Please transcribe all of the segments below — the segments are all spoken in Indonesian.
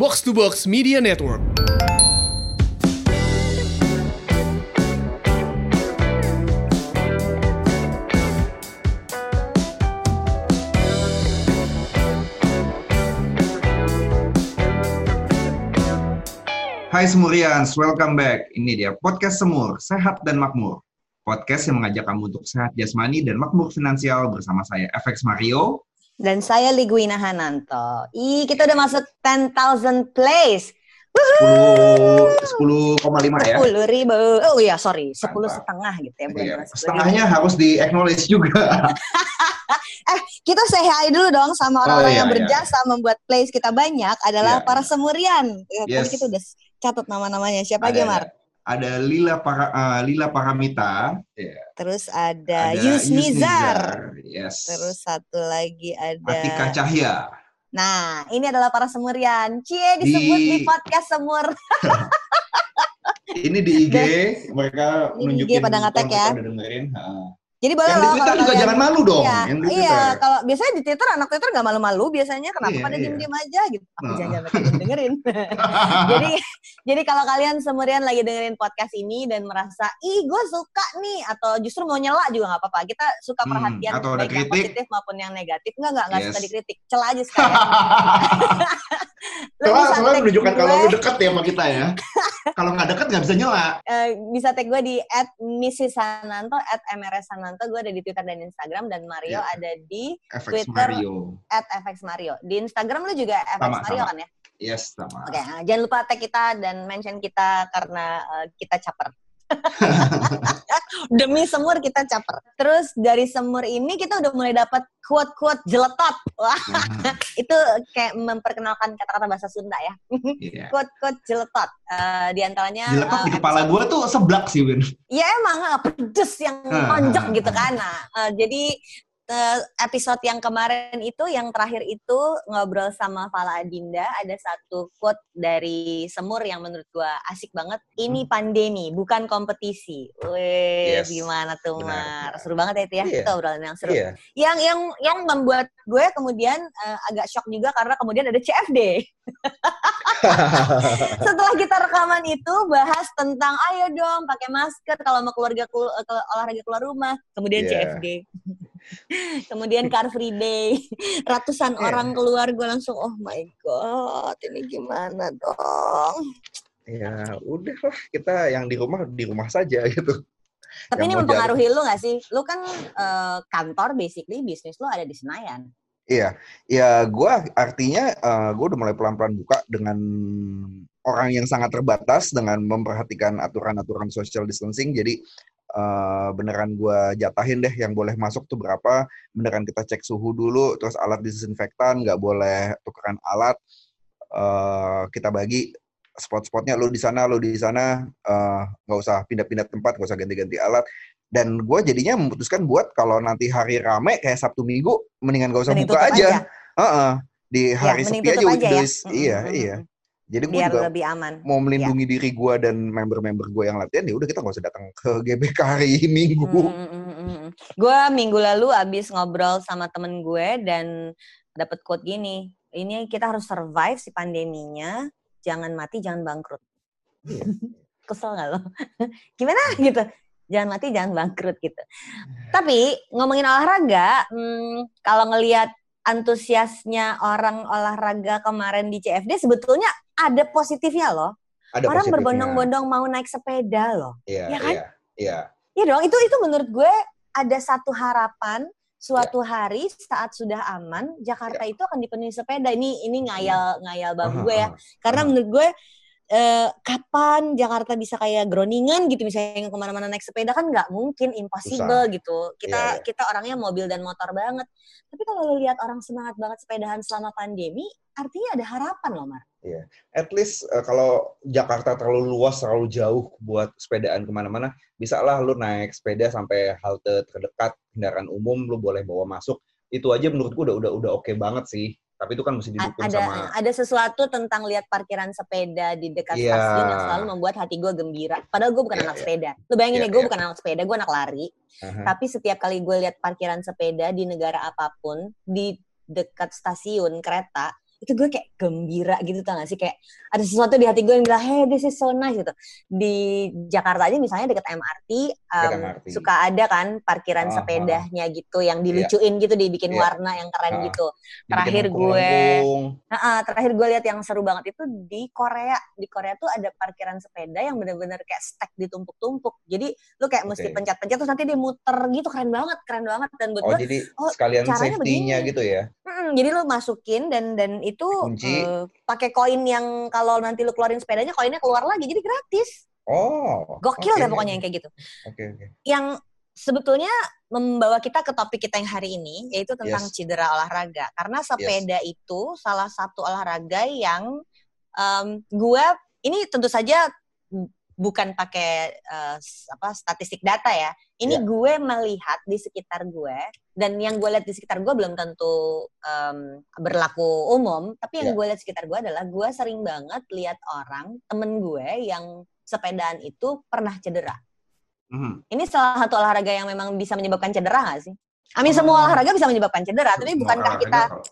Box to Box Media Network. Hai Semurians, welcome back. Ini dia podcast Semur, Sehat dan Makmur. Podcast yang mengajak kamu untuk sehat jasmani dan makmur finansial bersama saya FX Mario. Dan saya Liguina Hananto. Ih, kita udah masuk 10,000 plays. 10 10,5 ya. 10 ribu. Oh iya, sorry. 10 Mantap. setengah gitu ya. bukan Iya, cuma 10 ribu. setengahnya harus di acknowledge juga. Eh, kita say hi dulu dong sama Oh, orang-orang iya, yang iya. berjasa membuat plays kita banyak adalah Iya, para iya. semurian. Yes. kita udah catat nama-namanya. Siapa aja, Mar? Ada Lila para eh, Lila Paramita, ya. Terus ada, ada Yusnizar. yes. Terus satu lagi ada Atika Cahya. Nah, ini adalah para semurian. Cie disebut di, Di- podcast semur. Ini di IG mereka Ini di IG nunjukin pada mereka ya. udah dengerin. Ha. Jadi boleh Yang di loh Twitter kalau juga kalian- jangan malu dong. Iya, yang di iya. Twitter. Kalau biasanya di Twitter anak Twitter nggak malu-malu biasanya kenapa Iya, pada iya. diem-diem aja gitu. Aku Nah. jangan jangan dengerin. jadi jadi kalau kalian semurian lagi dengerin podcast ini dan merasa ih gue suka nih atau justru mau nyela juga nggak apa-apa. Kita suka Hmm, perhatian atau ada baik yang kritik. positif maupun yang negatif. Enggak enggak enggak suka Yes. dikritik. Cela aja sekalian. Tag menunjukkan kalau lu deket ya sama kita ya. Kalau nggak deket nggak bisa nyela. eh, bisa tag gue di at Mrs. Sananto, at MRS Sananto. Gue ada di Twitter dan Instagram. Dan Mario Iya. ada di FX Twitter. Mario. at FX Mario. Di Instagram lu juga FX Sama, Mario sama. kan ya? Yes, sama. Oke, nah, jangan lupa tag kita dan mention kita karena eh, kita caper. Demi semur kita caper. Terus dari semur ini kita udah mulai dapat quote-quote jeletot. Wah, itu kayak memperkenalkan kata-kata bahasa Sunda ya. Iya. Quote-quote jeletot. Eh, di antaranya Dilepas eh, di kepala gue tuh seblak sih, Win. Ya emang eh, pedes yang tonjok ah, gitu kan. Nah, eh, jadi eh, episode yang kemarin itu, yang terakhir itu ngobrol sama Fala Adinda, ada satu quote dari Semur yang menurut gua asik banget. Ini pandemi, bukan kompetisi. Wih, Yes. gimana tuh, Benar, Mar? Seru banget ya itu ya. Iya. Itu obrolan yang seru. Iya. Yang yang yang membuat gue kemudian eh, agak shock juga karena kemudian ada CFD. Setelah kita rekaman itu bahas tentang ayo dong pakai masker kalau mau keluarga kelu- eh, ke- olahraga keluar rumah. Kemudian Iya. CFD. Kemudian Car Free Day. Ratusan Iya. orang keluar gue langsung oh my god, ini gimana dong? Ya, udah lah kita yang di rumah di rumah saja gitu. Tapi Yang ini mempengaruhi lu gak sih? Lu kan eh, kantor basically bisnis lu ada di Senayan. Iya, ya gue artinya gue udah mulai pelan-pelan buka dengan orang yang sangat terbatas dengan memperhatikan aturan-aturan social distancing. Jadi eh, beneran gue jatahin deh yang boleh masuk tuh berapa. Beneran kita cek suhu dulu, terus alat disinfektan nggak boleh tukeran alat. Eh, kita bagi spot-spotnya lu di sana, lu di sana, eh, nggak usah pindah-pindah tempat, nggak usah ganti-ganti alat. Dan gue jadinya memutuskan buat kalau nanti hari rame kayak Sabtu Minggu, mendingan gak usah Mending buka aja. aja. Heeh. Di hari mending sepi aja aja ya. Mm, Iya, mm, iya. Jadi gue juga lebih aman. mau melindungi diri gue dan member-member gue yang latihan, ya udah kita nggak usah datang ke GBK hari Minggu. Gue minggu lalu abis ngobrol sama temen gue dan dapet quote gini, ini kita harus survive si pandeminya, jangan mati, jangan bangkrut. Iya. Kesel gak lo? Gimana gitu? Jangan mati, jangan bangkrut gitu. Tapi ngomongin olahraga, hmm, kalau ngelihat antusiasnya orang olahraga kemarin di CFD, sebetulnya ada positifnya loh. Ada orang berbondong-bondong mau naik sepeda loh. Iya, ya kan? iya, iya. Iya dong, itu itu menurut gue ada satu harapan suatu Ya. hari saat sudah aman Jakarta itu akan dipenuhi sepeda. Ini ini ngayal ngayal bang gue ya. Karena menurut gue eh, kapan Jakarta bisa kayak Groningen gitu misalnya yang ke mana-mana naik sepeda kan nggak mungkin impossible gitu. Kita Iya, iya. kita orangnya mobil dan motor banget. Tapi kalau lihat orang semangat banget sepedahan selama pandemi, artinya ada harapan loh Mar. At least eh, kalau Jakarta terlalu luas, terlalu jauh buat sepedaan ke mana-mana, bisa lah lu naik sepeda sampai halte terdekat kendaraan umum, lu boleh bawa masuk. Itu aja menurut gue udah udah udah oke banget sih. Tapi itu kan mesti didukung ada sama ada sesuatu tentang lihat parkiran sepeda di dekat Iya. stasiun yang selalu membuat hati gue gembira. Padahal gue bukan Iya, anak iya. sepeda. Lo bayangin Iya, ya, gue iya. bukan anak sepeda, gue anak lari. Aha. Tapi setiap kali gue lihat parkiran sepeda di negara apa pun, di dekat stasiun kereta, itu gue kayak gembira gitu tau gak sih kayak ada sesuatu di hati gue yang bilang hey this is so nice gitu di Jakarta aja misalnya deket MRT, um, MRT. suka ada kan parkiran Ah, sepedanya gitu yang dilucuin gitu dibikin Iya. warna yang keren Ah. gitu Dibikin terakhir gue. Nah, ah, terakhir gue lihat yang seru banget itu di Korea. Di Korea tuh ada parkiran sepeda yang bener-bener kayak stack ditumpuk-tumpuk. Jadi lu kayak mesti pencet-pencet terus nanti dia muter gitu keren banget, keren banget. Dan buat Oh, gue, jadi oh, sekalian caranya safety-nya begini. gitu ya. mm, jadi lu masukin dan dan itu eh, pakai koin yang kalau nanti lu keluarin sepedanya koinnya keluar lagi, jadi gratis. Oh. Gokil oke. deh pokoknya yang kayak gitu. Oke, oke. Yang sebetulnya membawa kita ke topik kita yang hari ini yaitu tentang Yes. cedera olahraga karena sepeda itu salah satu olahraga yang em, gue ini tentu saja bukan pakai s- apa statistik data ya ini Ya. gue melihat di sekitar gue dan yang gue lihat di sekitar gue belum tentu em, berlaku umum tapi yang Ya. gue lihat di sekitar gue adalah gue sering banget lihat orang temen gue yang sepedaan itu pernah cedera Mhm. ini salah satu olahraga yang memang bisa menyebabkan cedera nggak sih? Amin semua Oh. olahraga bisa menyebabkan cedera, tapi bukankah kita kalau,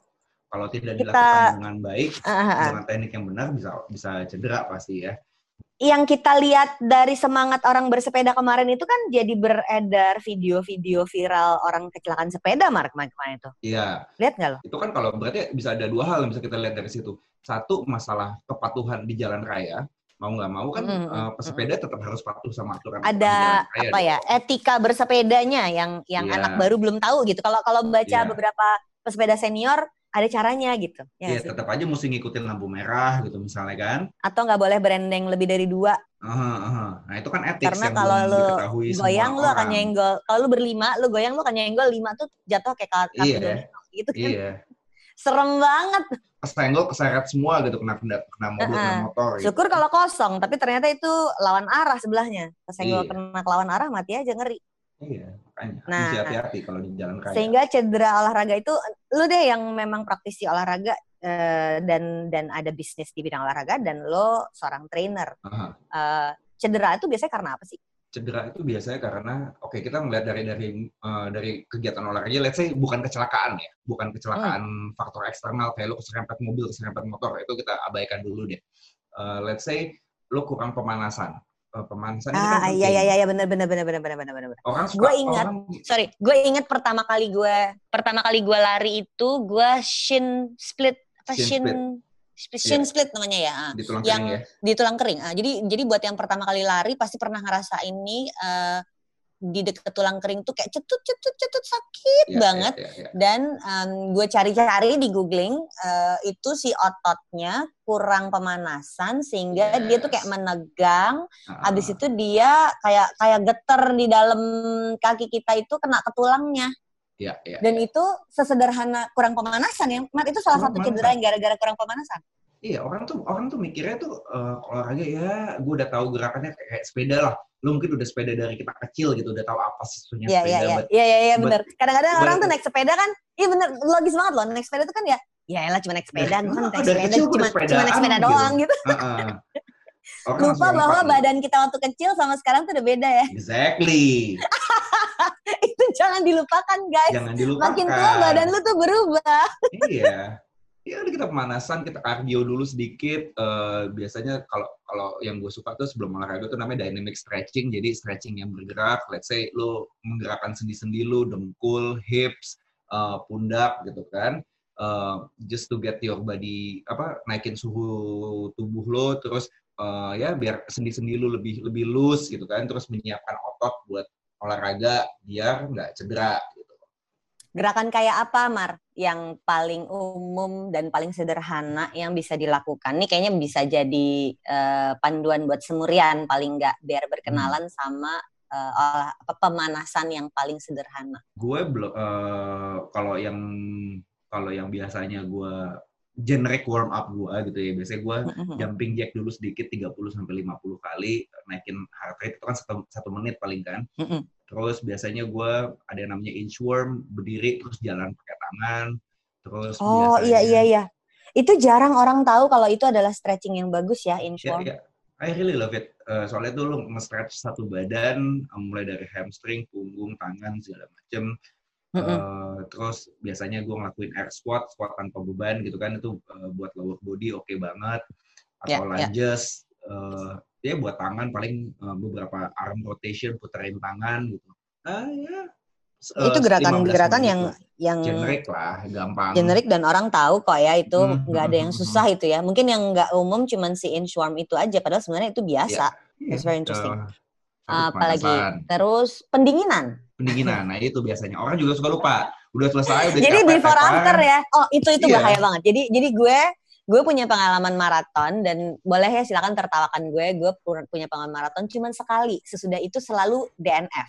kalau tidak kita- dilakukan dengan baik ah, ah. dengan teknik yang benar bisa bisa cedera pasti ya. Yang kita lihat dari semangat orang bersepeda kemarin itu kan jadi beredar video-video viral orang kecelakaan sepeda Mark kemarin kemarin itu. Iya, Lihat nggak lo? itu kan kalau berarti bisa ada dua hal yang bisa kita lihat dari situ. Satu masalah kepatuhan di jalan raya, mau nggak mau kan Mm, mm, eh, pesepeda tetap harus patuh sama aturan Ada raya apa ya dong. etika bersepedanya yang yang Iya. anak baru belum tahu gitu. Kalau kalau baca Iya. beberapa pesepeda senior ada caranya gitu. Ya Iya, sih? tetap aja mesti ngikutin lampu merah gitu misalnya kan. Atau nggak boleh berendeng lebih dari dua Aha, aha. Nah itu kan etik karena yang kalau lu goyang lu akan nyenggol. Kalau lu berlima, lu goyang lu akan nyenggol lima tuh jatuh kayak kartu Iya. domino gitu kan. Iya, Serem banget. kesenggol keseret semua gitu kena kena, kena mobil kena Heeh. motor gitu. Syukur kalau kosong, tapi ternyata itu lawan arah sebelahnya. Kesenggol Iya. kena ke lawan arah mati aja ngeri. Iya, makanya Nah, mesti hati-hati kalau di jalan raya. Sehingga cedera olahraga itu lu deh yang memang praktisi olahraga eh, dan dan ada bisnis di bidang olahraga dan lo seorang trainer. Aha. Eh, cedera itu biasanya karena apa sih? cedera itu biasanya karena oke kita melihat dari dari eh, dari kegiatan olahraga let's say bukan kecelakaan ya bukan kecelakaan Hmm. faktor eksternal kayak lu keserempet mobil keserempet motor itu kita abaikan dulu deh Eh, let's say lu kurang pemanasan pemanasan ini kan Ah iya iya iya benar benar benar benar benar benar benar. orang Gua ingat. orang Sorry, gue inget pertama kali gue pertama kali gue lari itu gue shin split apa Shin shin split. shin Iya. split namanya ya. ah. di tulang yang kering ya di tulang kering. Ah, jadi jadi buat yang pertama kali lari pasti pernah ngerasa ini eh, di dekat tulang kering tuh kayak cetut cetut cetut sakit Iya, banget. iya, iya, iya. Dan em, gue cari-cari di googling eh, itu si ototnya kurang pemanasan sehingga dia tuh kayak Yes. menegang. Ah, Habis itu dia kayak kayak geter di dalam kaki kita itu kena ke tulangnya. iya, iya, Dan iya. itu sesederhana kurang pemanasan ya. Mat itu salah Kurang satu cedera yang gara-gara kurang pemanasan. Iya, orang tuh orang tuh mikirnya tuh eh, olahraga ya, gue udah tahu gerakannya kayak, kayak sepeda lah. Lu mungkin udah sepeda dari kita kecil gitu, udah tahu apa sih sebenarnya Iya sepeda. iya iya. Iya iya iya benar. Kadang-kadang orang tuh naik sepeda kan, iya bener logis banget loh. Naik sepeda tuh kan ya, ya elah cuma naik sepeda, gue kan naik sepeda cuma cuma naik sepeda sepedaan, doang gitu. Heeh. Orang Lupa bahwa nih. badan kita waktu kecil sama sekarang tuh udah beda ya. Exactly. Itu jangan dilupakan guys. Jangan dilupakan. Makin tua badan lu tuh berubah. Iya. Ya udah kita pemanasan, kita kardio dulu sedikit. Eh, biasanya kalau kalau yang gue suka tuh sebelum olahraga tuh namanya dynamic stretching. Jadi stretching yang bergerak. Let's say lu menggerakkan sendi-sendi lu, dengkul, hips, eh, pundak gitu kan. Eh, just to get your body apa naikin suhu tubuh lo terus eh, ya biar sendi-sendi lu lebih lebih loose gitu kan terus menyiapkan otot buat olahraga biar nggak cedera. Gerakan kayak apa Mar yang paling umum dan paling sederhana yang bisa dilakukan? Ini kayaknya bisa jadi eh, panduan buat semurian paling nggak biar berkenalan sama eh, olah- apa, pemanasan yang paling sederhana. gue belum eh, kalau yang kalau yang biasanya gue generic warm up gue gitu ya biasanya gue Mhm. jumping jack dulu sedikit 30 sampai 50 kali naikin heart rate itu kan satu, satu menit paling kan Mhm. Terus biasanya gue ada yang namanya inchworm berdiri terus jalan pakai tangan terus Oh iya biasanya- iya iya. Itu jarang orang tahu kalau itu adalah stretching yang bagus ya, Ya, inchworm. ya. I really love it. Eh, soalnya tuh lu nge-stretch satu badan, eh, mulai dari hamstring, punggung, tangan, segala macem. Eh, terus biasanya gue ngelakuin air squat, squat tanpa beban gitu kan itu eh, buat lower body oke banget. Atau Ya, ya. lunges, eh, ya buat tangan paling eh, beberapa arm rotation puterin tangan gitu. Ah ya. eh, itu 15 gerakan-gerakan yang yang generik lah, gampang. generik dan orang tahu kok ya itu Hmm, nggak ada yang hmm, susah itu ya. Mungkin yang nggak umum cuman si inchworm itu aja padahal sebenarnya itu biasa. Iya, It's very interesting. eh, satu Apalagi terus pendinginan. pendinginan. Nah itu biasanya orang juga suka lupa. Udah selesai, udah Jadi before after ya. Oh, itu itu Iya. bahaya banget. Jadi jadi gue gue punya pengalaman maraton dan boleh ya silakan tertawakan gue. Gue pu- punya pengalaman maraton cuman sekali. Sesudah itu selalu DNF.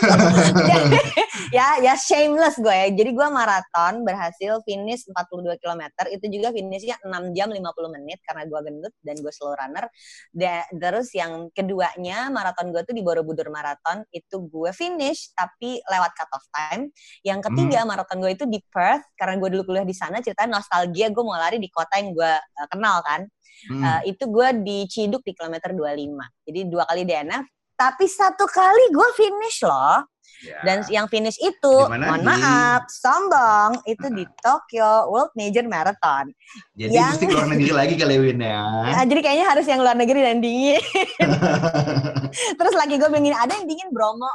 ya ya shameless gue ya. Jadi gue maraton berhasil finish 42 km. Itu juga finishnya 6 jam 50 menit karena gue gendut dan gue slow runner. Da- terus yang keduanya maraton gue tuh di Borobudur Marathon itu gue finish tapi lewat cut off time. Yang ketiga maraton gue itu di Perth karena gue dulu kuliah di sana ceritanya nostalgia gue mau lari di kota yang gue uh, kenal kan. Hmm. Uh, itu gue di Ciduk di kilometer 25. Jadi dua kali DNF tapi satu kali gue finish loh. Ya. Dan yang finish itu, mohon Di- maaf, sombong, itu di Tokyo World Major Marathon. Jadi yang- mesti keluar negeri lagi kali Win ya. Nah, jadi kayaknya harus yang luar negeri dan dingin. Terus lagi gue pengen ada yang dingin Bromo.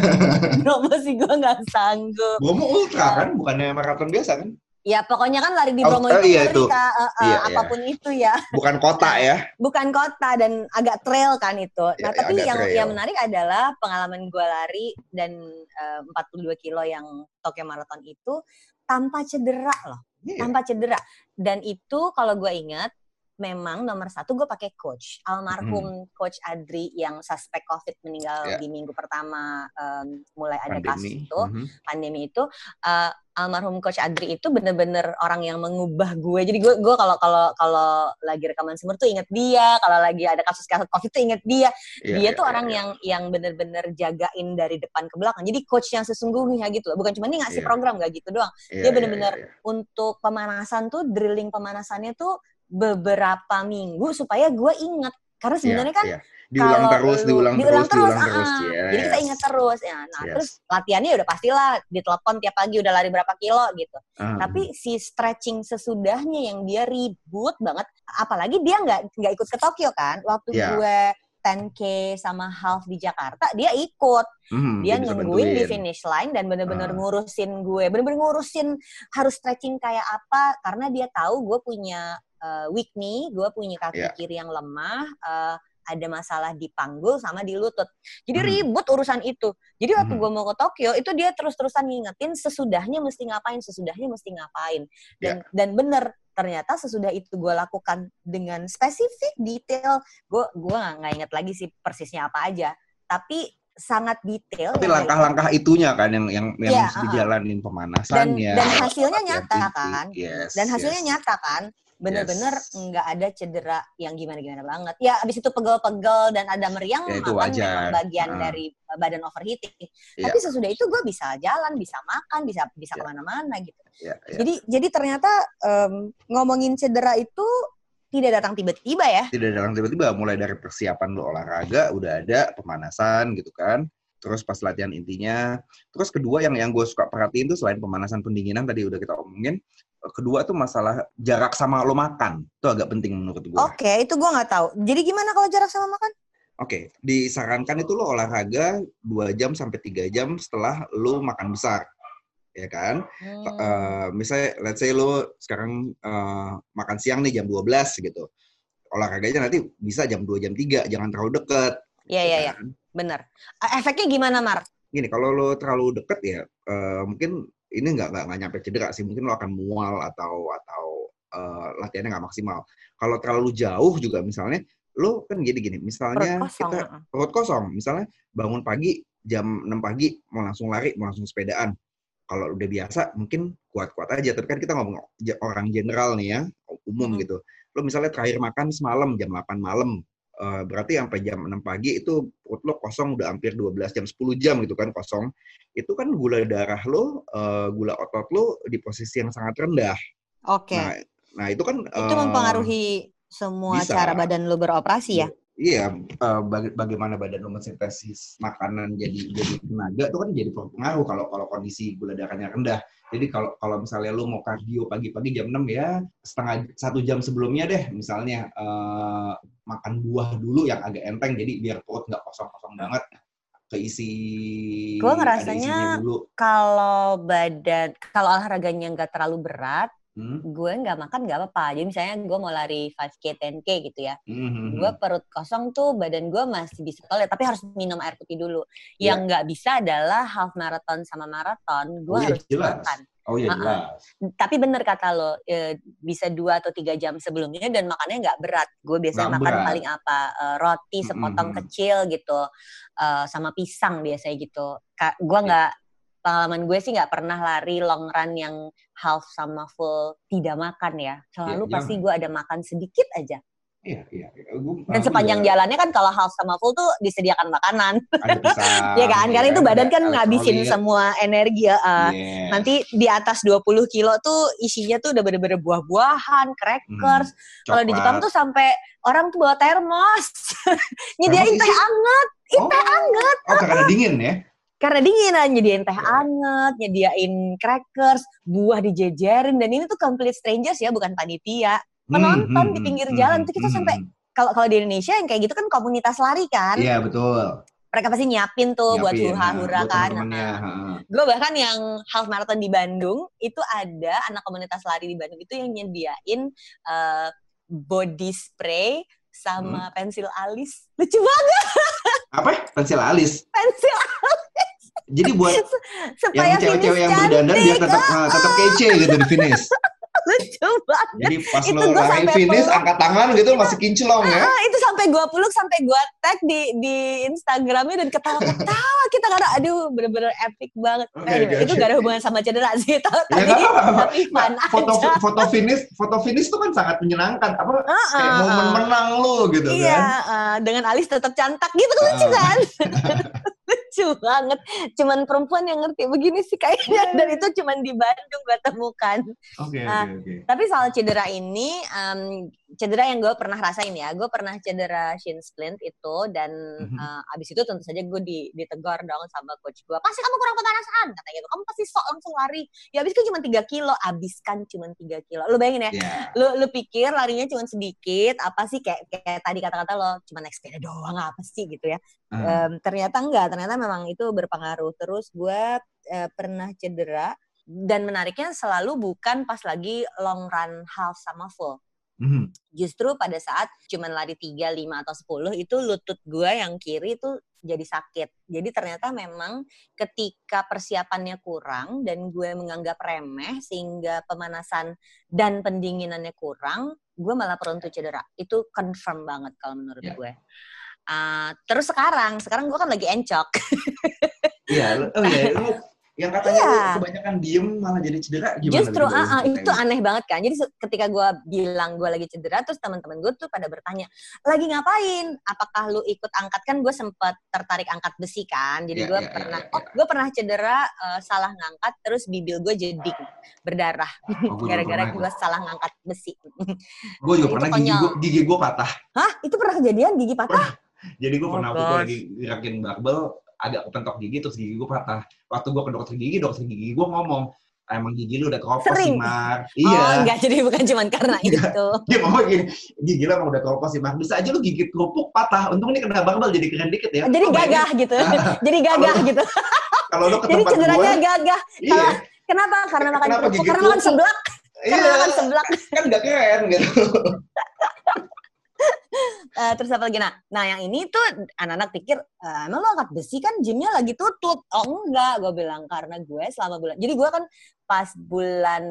Bromo sih gue nggak sanggup. Bromo ultra kan, bukannya maraton biasa kan? Ya pokoknya kan lari di Oh, Bromo oh, itu iya ngeri, itu. Kak. Eh, eh, Iya, iya. apa pun itu ya, Bukan kota ya? bukan kota dan agak trail kan itu. Nah Ya, tapi yang trail. yang menarik adalah pengalaman gue lari dan eh, 42 kilo yang Tokyo Marathon itu tanpa cedera loh. Iya. tanpa cedera. Dan itu kalau gue ingat, memang nomor satu gue pakai coach almarhum coach Adri yang suspek COVID meninggal Ya. di minggu pertama em, mulai ada kasus Pandemi. itu Mhm. pandemi itu eh, almarhum coach Adri itu bener-bener orang yang mengubah gue jadi gue gue kalau kalau kalau lagi rekaman sumber tuh inget dia kalau lagi ada kasus kasus COVID tuh inget dia Iya, dia iya, tuh iya, orang iya. yang yang bener-bener jagain dari depan ke belakang jadi coach yang sesungguhnya gitu loh bukan cuma dia ngasih Iya. program gak gitu doang Iya, dia iya, bener-bener iya, iya. untuk pemanasan tuh drilling pemanasannya tuh beberapa minggu supaya gue inget karena sebenarnya kan Iya, diulang kalau terus, lu- diulang, diulang terus, diulang terus, terus. ah, Yes. jadi kita ingat terus ya nah Yes. terus latihannya udah pastilah ditelepon tiap pagi udah lari berapa kilo gitu Ah. tapi si stretching sesudahnya yang dia ribut banget apalagi dia nggak nggak ikut ke Tokyo kan waktu Iya. gue 10k sama half di Jakarta dia ikut Mhm, dia nungguin di finish line dan bener-bener Ah. ngurusin gue bener-bener ngurusin harus stretching kayak apa karena dia tahu gue punya uh, weak knee gue punya kaki Iya. kiri yang lemah uh, ada masalah di panggul sama di lutut jadi Hmm. ribut urusan itu jadi waktu Hmm. gue mau ke Tokyo itu dia terus-terusan ngingetin sesudahnya mesti ngapain sesudahnya mesti ngapain dan Iya. dan bener ternyata sesudah itu gue lakukan dengan spesifik detail gue gue nggak inget lagi sih persisnya apa aja tapi sangat detail Tapi yang langkah-langkah itunya kan yang yang yang Iya, mesti uh-uh. dijalanin dan pemanasannya. dan hasilnya latihan nyata kan Yes, dan hasilnya yes. nyata kan bener-bener Yes. nggak ada cedera yang gimana-gimana banget ya abis itu pegel-pegel dan ada meriang Ya, itu makan wajar. memang bagian Ah. dari uh, badan overheating Iya. tapi sesudah itu gue bisa jalan bisa makan bisa bisa Iya. ke mana-mana gitu Iya, iya. jadi jadi ternyata em, ngomongin cedera itu tidak datang tiba-tiba ya? Tidak dalam tiba-tiba. Mulai dari persiapan lo olahraga udah ada pemanasan gitu kan. Terus pas latihan intinya. Terus kedua yang yang gue suka perhatiin tuh selain pemanasan pendinginan tadi udah kita omongin eh, kedua tuh masalah jarak sama lo makan. Itu agak penting menurut gue oke itu gue nggak tahu. Jadi gimana kalau jarak sama makan? Oke, disarankan itu lo olahraga 2 jam sampai 3 jam setelah lo makan besar. Ya kan? Hmm. Eh, misalnya let's say lo sekarang eh, makan siang nih jam 12 gitu. Olahraganya nanti bisa jam 2 jam 3, jangan terlalu deket. Iya iya iya, kan? bener. Eh, Efeknya gimana, Mark? Gini, kalau lo terlalu deket ya eh, mungkin ini nggak nggak nyampe cedera sih, mungkin lo akan mual atau atau eh, latihannya nggak maksimal. Kalau terlalu jauh juga misalnya lo kan gini gini, Perut misalnya kosong. kita perut kosong. Misalnya bangun pagi jam 6 pagi mau langsung lari, mau langsung sepedaan. Kalau udah biasa mungkin kuat-kuat aja. Tapi kan kita ngomong orang general nih ya, umum gitu. Lo misalnya terakhir makan semalam jam 8 malam. eh, berarti sampai jam 6 pagi itu perut lo kosong udah hampir 12 jam, 10 jam gitu kan kosong. Itu kan gula darah lo, eh, gula otot lo di posisi yang sangat rendah. Oke. Nah, nah itu kan itu eh, mempengaruhi semua bisa. cara badan lu beroperasi ya? Iya, uh, baga bagaimana badan lo mensintesis makanan jadi jadi tenaga itu kan jadi berpengaruh kalau kalau kondisi gula darahnya rendah. Jadi kalau kalau misalnya lo mau kardio pagi-pagi jam 6 ya setengah satu jam sebelumnya deh misalnya uh, makan buah dulu yang agak enteng jadi biar perut nggak kosong-kosong banget keisi gue ngerasanya kalau badan kalau olahraganya nggak terlalu berat hmm. gue nggak makan nggak apa-apa. Jadi misalnya gue mau lari 5K, 10K gitu ya. Hmm. Gue perut kosong tuh badan gue masih bisa toilet, tapi harus minum air putih dulu. Yeah. Yang nggak bisa adalah half marathon sama marathon. Gue oh, harus iya, makan. Oh iya jelas. Uh-uh. Tapi bener kata lo, e, bisa dua atau tiga jam sebelumnya dan makannya nggak berat. Gue biasanya gak makan berat. paling apa e, roti sepotong mm-hmm. kecil gitu, e, sama pisang biasanya gitu. Ka- gue iya. nggak pengalaman gue sih nggak pernah lari long run yang half sama full tidak makan ya. Selalu ya, pasti gue ada makan sedikit aja. Iya, iya. iya. Dan sepanjang juga, jalannya kan kalau half sama full tuh disediakan makanan. Iya kan? Karena itu badan kan ngabisin semua energi. Uh, yeah. Nanti di atas 20 kilo tuh isinya tuh udah bener-bener buah-buahan, crackers. Hmm, kalau di Jepang tuh sampai orang tuh bawa termos. Nyediain teh anget. Oh, teh anget. Oh, karena dingin ya? Karena dingin lah nyediain teh anget, nyediain crackers, buah dijejerin dan ini tuh complete strangers ya bukan panitia. Penonton hmm, hmm, di pinggir hmm, jalan hmm, tuh kita hmm, sampai kalau kalau di Indonesia yang kayak gitu kan komunitas lari kan. Iya betul. Mereka pasti nyiapin tuh nyiapin, buat hura-hura nah, kan. Nah, gue bahkan yang half marathon di Bandung itu ada anak komunitas lari di Bandung itu yang nyediain uh, body spray sama hmm. pensil alis. Lucu banget. Apa? Pensil alis? Pensil alis. Jadi buat Supaya yang cewek-cewek yang berdandan biar tetap uh, tetap kece gitu di finish. Lucu banget. Jadi pas itu lo lari finish, peluk, angkat tangan gitu itu, masih kinclong ya. Uh, itu sampai gua peluk, sampai gua tag di di Instagramnya dan ketawa-ketawa kita karena aduh bener-bener epic banget. Okay, anyway, okay, itu okay. gak ada hubungan sama cedera sih, tau, ya, tapi, tapi fun nah, foto, aja. Foto finish, foto finish itu kan sangat menyenangkan. Apa uh, uh, kayak momen menang lo gitu iya, kan. Iya, uh, dengan alis tetap cantik gitu uh. lucu kan. Lucu banget. Cuman perempuan yang ngerti begini sih kayaknya dan itu cuman di Bandung gue temukan. Oke, okay, nah, oke, okay, okay. Tapi soal cedera ini, um, cedera yang gue pernah rasain ya, gue pernah cedera shin splint itu dan mm-hmm. uh, abis itu tentu saja gue di, ditegur dong sama coach gue. Pasti kamu kurang pemanasan, kata gitu. Kamu pasti sok langsung lari. Ya abis itu cuma 3 kilo, abiskan cuma 3 kilo. Lu bayangin ya, yeah. lu, lu pikir larinya cuma sedikit, apa sih kayak, kayak tadi kata-kata lo, cuma naik sepeda doang apa sih gitu ya. Mm. Um, ternyata enggak, ternyata memang itu berpengaruh. Terus gue uh, pernah cedera dan menariknya selalu bukan pas lagi long run half sama full. Mm-hmm. Justru pada saat cuman lari 3, 5 atau 10 itu lutut gue yang kiri itu jadi sakit. Jadi ternyata memang ketika persiapannya kurang dan gue menganggap remeh sehingga pemanasan dan pendinginannya kurang, gue malah perlu untuk cedera. Itu confirm banget kalau menurut yeah. gue. Uh, terus sekarang, sekarang gue kan lagi encok. Iya, oh iya, yang katanya iya. kebanyakan diem malah jadi cedera gimana? Justru uh, uh, itu aneh banget kan. Jadi ketika gue bilang gue lagi cedera, terus teman-teman gue tuh pada bertanya, lagi ngapain? Apakah lu ikut angkat kan? Gue sempet tertarik angkat besi kan. Jadi yeah, gue yeah, pernah, yeah, yeah. oh gue pernah cedera uh, salah ngangkat, terus bibir gue jadi berdarah oh, gara-gara oh, gue salah ngangkat besi. gue juga pernah gigi gue gigi gue patah. Hah? Itu pernah kejadian gigi patah? Jadi gue oh, pernah waktu lagi gerakin barbel, agak kepentok gigi terus gigi gue patah. Waktu gue ke dokter gigi, dokter gigi gue ngomong, emang gigi lu udah keropos sih, Mar. Iya. Oh, enggak, jadi bukan cuma karena itu. Dia ngomong gini, gigi lu emang udah keropos sih, Mar. Bisa aja lu gigi kerupuk patah. Untung ini kena barbel jadi keren dikit ya. Jadi oh, gagah gitu. jadi gagah gitu. Kalau lu ke Jadi cederanya gua, gagah. Iya. Kalau, kenapa? Karena makan kerupuk. Karena makan seblak. Iya. Karena makan seblak. Kan gak keren gitu uh, terus apa lagi nah nah yang ini tuh anak-anak pikir uh, emang lo angkat besi kan gymnya lagi tutup oh enggak gue bilang karena gue selama bulan jadi gue kan pas bulan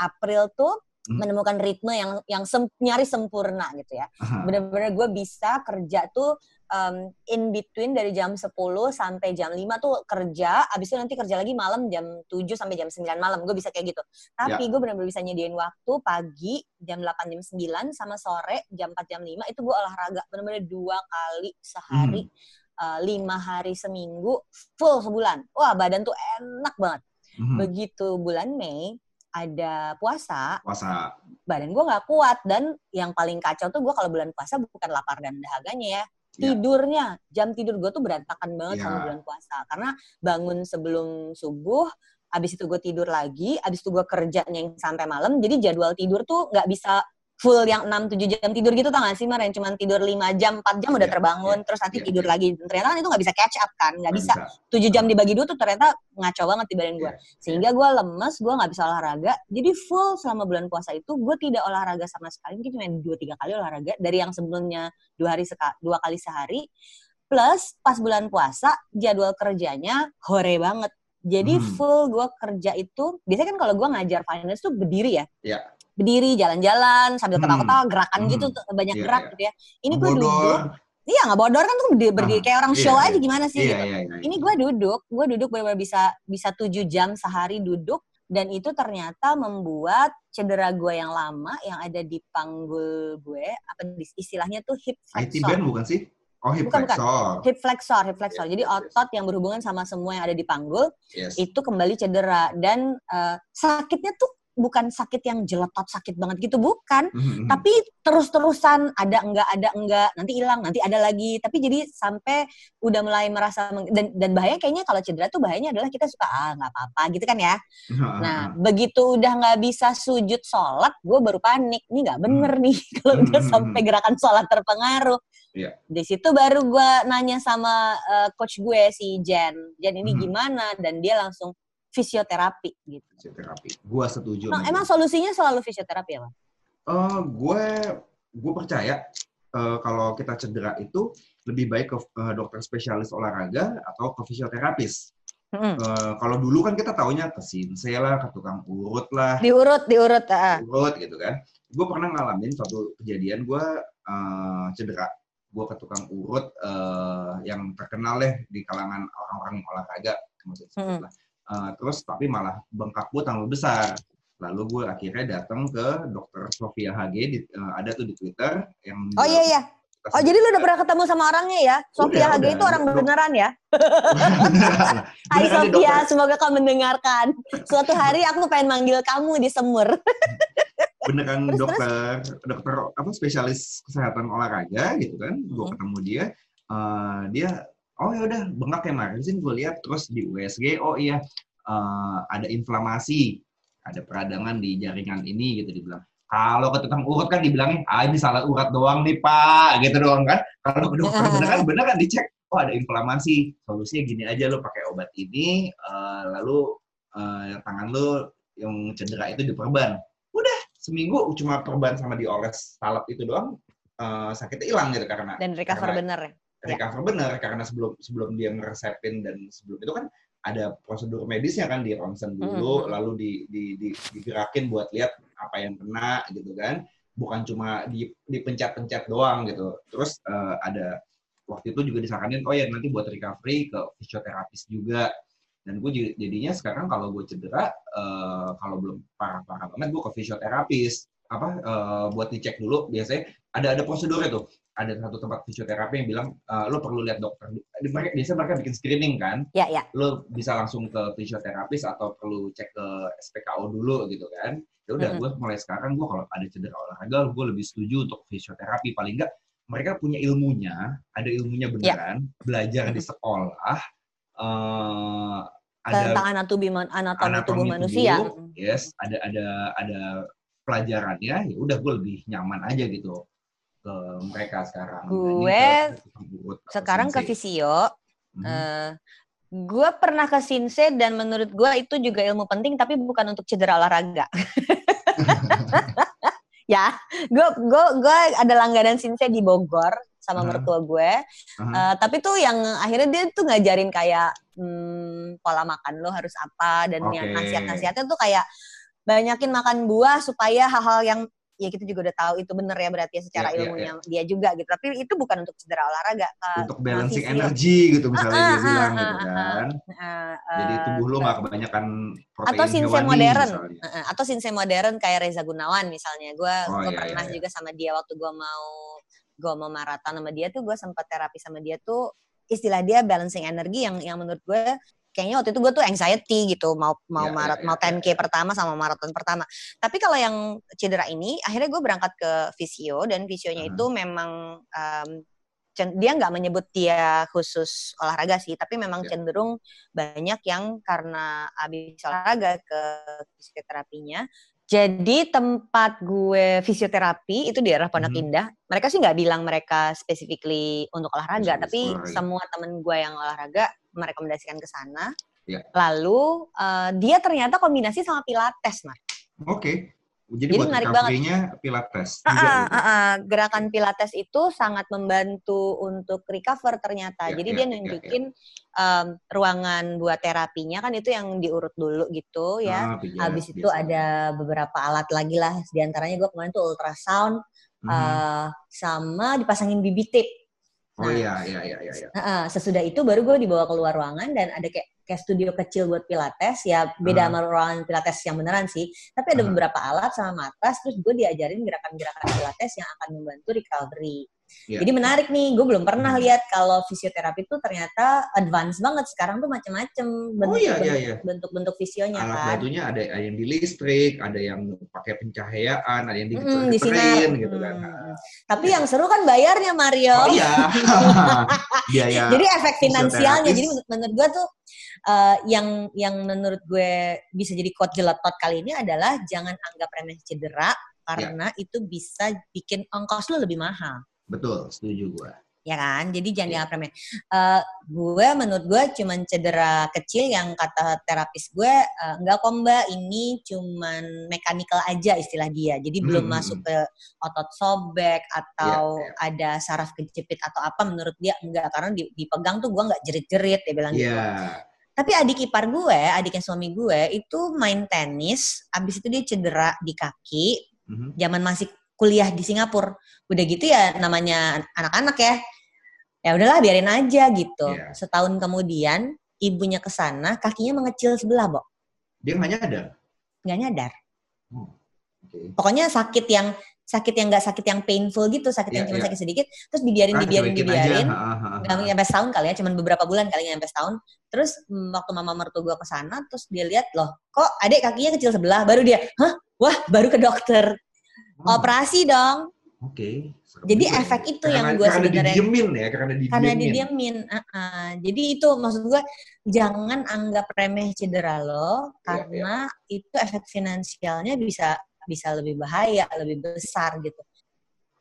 April tuh hmm. menemukan ritme yang yang sem, nyaris sempurna gitu ya. Bener-bener gue bisa kerja tuh um, in between dari jam 10 sampai jam 5 tuh kerja, abis itu nanti kerja lagi malam jam 7 sampai jam 9 malam. Gue bisa kayak gitu. Tapi ya. gue benar-benar bisa nyediain waktu pagi jam 8 jam 9 sama sore jam 4 jam 5 itu gue olahraga benar-benar dua kali sehari. Hmm. Uh, lima hari seminggu full sebulan wah badan tuh enak banget hmm. begitu bulan Mei ada puasa, Puasa. badan gue nggak kuat dan yang paling kacau tuh gue kalau bulan puasa bukan lapar dan dahaganya ya. Ya. Tidurnya, jam tidur gue tuh berantakan banget Ya. sama bulan puasa karena bangun sebelum subuh, abis itu gue tidur lagi, abis itu gue kerjanya yang sampai malam, jadi jadwal tidur tuh nggak bisa full yang 6-7 jam tidur gitu tau gak sih Mar yang cuma tidur 5 jam, 4 jam udah Iya, terbangun, iya, terus nanti iya, tidur iya. lagi. Ternyata kan itu nggak bisa catch up kan, nggak Nggak bisa. 7 jam dibagi dua tuh ternyata ngaco banget di badan gue. Iya. Sehingga gue lemes, gue nggak bisa olahraga. Jadi full selama bulan puasa itu gue tidak olahraga sama sekali. Mungkin cuma dua tiga kali olahraga dari yang sebelumnya dua hari seka, dua kali sehari. Plus pas bulan puasa jadwal kerjanya hore banget. Jadi Hmm. full gue kerja itu biasanya kan kalau gue ngajar finance tuh berdiri ya. Iya. Berdiri jalan-jalan sambil Hmm. ketawa-ketawa gerakan Hmm. gitu banyak Iya, gerak iya. gitu ya. Ini gue duduk. Iya nggak bodor kan tuh berdiri, berdiri Ah, kayak orang iya, show iya. aja gimana sih Iya, gitu. iya, iya. Ini gue duduk, gue duduk benar-benar bisa bisa tujuh jam sehari duduk dan itu ternyata membuat cedera gue yang lama yang ada di panggul gue apa istilahnya tuh hip IT flexor. band bukan sih? Oh, hip Bukan, bukan. flexor. Hip flexor, hip flexor. Yes, Jadi yes, otot yang berhubungan sama semua yang ada di panggul Yes. itu kembali cedera dan eh, sakitnya tuh bukan sakit yang jeletot sakit banget gitu bukan, Mhm. tapi terus-terusan ada enggak ada enggak nanti hilang nanti ada lagi. Tapi jadi sampai udah mulai merasa meng- dan dan bahaya kayaknya kalau cedera tuh bahayanya adalah kita suka ah nggak apa-apa gitu kan ya. Nah begitu udah nggak bisa sujud sholat gue baru panik. Ini nggak bener nih kalau udah Hmm. sampai gerakan sholat terpengaruh. Iya. di situ baru gue nanya sama eh, coach gue si Jen. Jen ini gimana? Dan dia langsung fisioterapi gitu Fisioterapi. Gua setuju. emang, emang solusinya selalu fisioterapi ya Bang? Eh, gue gue percaya eh, kalau kita cedera itu lebih baik ke eh, dokter spesialis olahraga atau ke fisioterapis. Mm-mm. Eh, kalau dulu kan kita taunya ke sinse lah, ke tukang urut lah, diurut diurut ah. urut gitu kan. Gue pernah ngalamin suatu kejadian gue eh, cedera. Gue ke tukang urut eh, yang terkenal deh di kalangan orang-orang olahraga, lah. Eh, terus tapi malah bengkak gue tambah besar. Lalu gue akhirnya datang ke dokter Sofia HG, di- eh, ada tuh di Twitter yang Oh iya iya. Oh jadi lu udah pernah ketemu sama orangnya ya? Sofia Udah, udah. itu orang Dok- beneran ya? Hai Sofia, semoga kau mendengarkan. Suatu hari aku pengen manggil kamu di semur. beneran Terus, dokter dokter apa spesialis kesehatan olahraga gitu kan gue Hmm. ketemu dia eh, dia oh ya udah bengkak ya Mar sini gue lihat terus di USG oh iya eh, ada inflamasi ada peradangan di jaringan ini gitu dibilang. Kalau ke tukang urut kan dibilangin ah ini salah urat doang nih pak gitu doang kan. Kalau ke dokter beneran beneran dicek oh ada inflamasi. Solusinya gini aja lo pakai obat ini eh, lalu eh, tangan lo yang cedera itu diperban. Udah seminggu cuma perban sama dioles salep itu doang eh, sakitnya hilang gitu karena Dan recover Karena- bener ya? Recover bener karena sebelum sebelum dia ngeresepin dan sebelum itu kan ada prosedur medisnya kan di ronsen dulu Mhm. lalu di, di, di, digerakin buat lihat apa yang kena gitu kan. Bukan cuma di dipencet-pencet doang gitu. Terus eh, ada waktu itu juga disaranin oh ya nanti buat recovery ke fisioterapis juga. Dan gue jadinya sekarang kalau gue cedera eh, kalau belum parah-parah banget gue ke fisioterapis. Apa eh, buat dicek dulu biasanya ada ada prosedur itu ada satu tempat fisioterapi yang bilang eh, lo perlu lihat dokter. Mereka biasanya mereka bikin screening kan? Ya ya. lo bisa langsung ke fisioterapis atau perlu cek ke SPKO dulu gitu kan? Ya udah Mhm. gue mulai sekarang gue kalau ada cedera olahraga gue lebih setuju untuk fisioterapi. Paling enggak mereka punya ilmunya ada ilmunya beneran belajar di sekolah eh ada Tentang anatomi, anatomi, anatomi tubuh manusia. tubuh, yes ada ada ada pelajarannya ya udah gue lebih nyaman aja gitu ke mereka sekarang Gue dibanding ke Sekarang ke sensei. fisio, Mhm. eh gue pernah ke Sinse dan menurut gue itu juga ilmu penting tapi bukan untuk cedera olahraga. ya, gue gue gue ada langganan Sinse di Bogor sama Aha. mertua gue. Aha. Eh, tapi tuh yang akhirnya dia tuh ngajarin kayak hmm, pola makan lo harus apa dan yang Oke. nasihat-nasihatnya tuh kayak banyakin makan buah supaya hal-hal yang ya kita juga udah tahu itu bener ya berarti ya secara Ya, ya, ilmunya dia juga gitu. Tapi itu bukan untuk cedera olahraga. Kak. untuk balancing fisio. energi gitu misalnya Ah, dia ah, bilang ah, gitu ah, kan Eh, jadi eh, tubuh lu nggak kebanyakan protein atau sinse hewani modern misalnya. Eh, eh, atau sinse modern kayak Reza Gunawan misalnya gue Oh, gue iya, pernah iya, iya. juga sama dia waktu gue mau gue mau maraton sama dia tuh gue sempat terapi sama dia tuh istilah dia balancing energi yang yang menurut gue kayaknya waktu itu gue tuh anxiety gitu mau mau Ya, marat ya, mau ya, 10k pertama sama maraton pertama. Tapi kalau yang cedera ini akhirnya gue berangkat ke visio dan visionya Hmm. itu memang em, cen- dia nggak menyebut dia khusus olahraga sih, tapi memang Ya. cenderung banyak yang karena habis olahraga ke fisioterapinya. Jadi tempat gue fisioterapi itu di daerah Pondok Mhm. Indah. Mereka sih nggak bilang mereka specifically untuk olahraga, tapi olahraga. semua temen gue yang olahraga merekomendasikan ke sana. Ya. Lalu eh, dia ternyata kombinasi sama pilates, Mar. Oke. Jadi, Jadi buat menarik recovery-nya pilates ah, gitu. ah, ah. gerakan pilates itu sangat membantu untuk recover ternyata. Ya, Jadi ya, dia ya, nunjukin em, ruangan buat terapinya kan itu yang diurut dulu gitu ya. Ah, Habis itu biasa. ada beberapa alat lagi lah. Di antaranya gue kemarin tuh ultrasound Mhm. eh, sama dipasangin BB tape. Oh nah. iya, iya, iya, iya. iya. Heeh, sesudah itu baru gue dibawa keluar ruangan dan ada kayak kayak studio kecil buat pilates ya beda Ah. sama ruangan pilates yang beneran sih tapi ada Ah. beberapa alat sama matras terus gue diajarin gerakan-gerakan pilates yang akan membantu recovery Iya. jadi menarik nih gue belum pernah Hmm. lihat kalau fisioterapi tuh ternyata advance banget sekarang tuh macam-macam bentuk iya, iya, iya. bentuk-bentuk visionya Alat kan bantunya ada, ada yang di listrik, ada yang pakai pencahayaan, ada yang di Mm-mm, di sinar getarin gitu kan. Hmm. tapi yang seru kan bayarnya Mario Oh iya. Biaya. Jadi efek finansialnya. Jadi menurut, menurut gue tuh eh, yang yang menurut gue bisa jadi quote jeletot kali ini adalah jangan anggap remeh cedera karena itu bisa bikin ongkos lu lebih mahal. Betul, setuju gua. Ya kan? Jadi jangan dianggap remeh. Eh, gue menurut gue cuman cedera kecil yang kata terapis gue eh, enggak kok mbak ini cuman mekanikal aja istilah dia. Jadi belum Hmm, masuk ke otot sobek atau Iya, ada saraf kejepit atau apa menurut dia enggak karena di- dipegang tuh gue enggak jerit-jerit dia bilang gitu. Iya. Tapi adik ipar gue, adiknya suami gue itu main tenis, abis itu dia cedera di kaki, Mhm. zaman masih kuliah di Singapura. Udah gitu ya namanya anak-anak ya. Ya udahlah biarin aja gitu. Iya. Setahun kemudian ibunya ke sana, kakinya mengecil sebelah, Bo. Dia nggak nyadar. Nggak nyadar. Oke. Pokoknya sakit yang sakit yang nggak sakit yang painful gitu, sakit yang Iya, cuma iya. sakit sedikit, terus dibiarin, Ah, dibiarin, dibiarin. nggak nyampe setahun kali ya, cuman beberapa bulan kali nyampe setahun. Terus mm, waktu mama mertua gue ke sana, terus dia lihat loh, kok adik kakinya kecil sebelah, baru dia, hah, wah, baru ke dokter, Oh, operasi dong. Oke. Serem Jadi juga efek ya. itu yang Karena- gua karena sebenarnya- didiemin ya, karena didiemin. Karena didiamin. uh-uh. Jadi itu maksud gue, jangan anggap remeh cedera lo, Iya, karena itu efek finansialnya bisa bisa lebih bahaya, lebih besar gitu.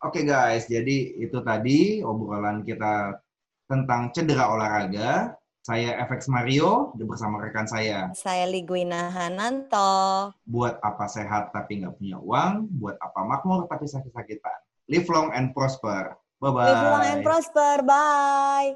Oke guys, jadi itu tadi obrolan kita tentang cedera olahraga. Saya FX Mario bersama rekan saya. Saya Liguina Hananto. Buat apa sehat tapi nggak punya uang, buat apa makmur tapi sakit-sakitan. Live long and prosper. Bye-bye. Live long and prosper. Bye.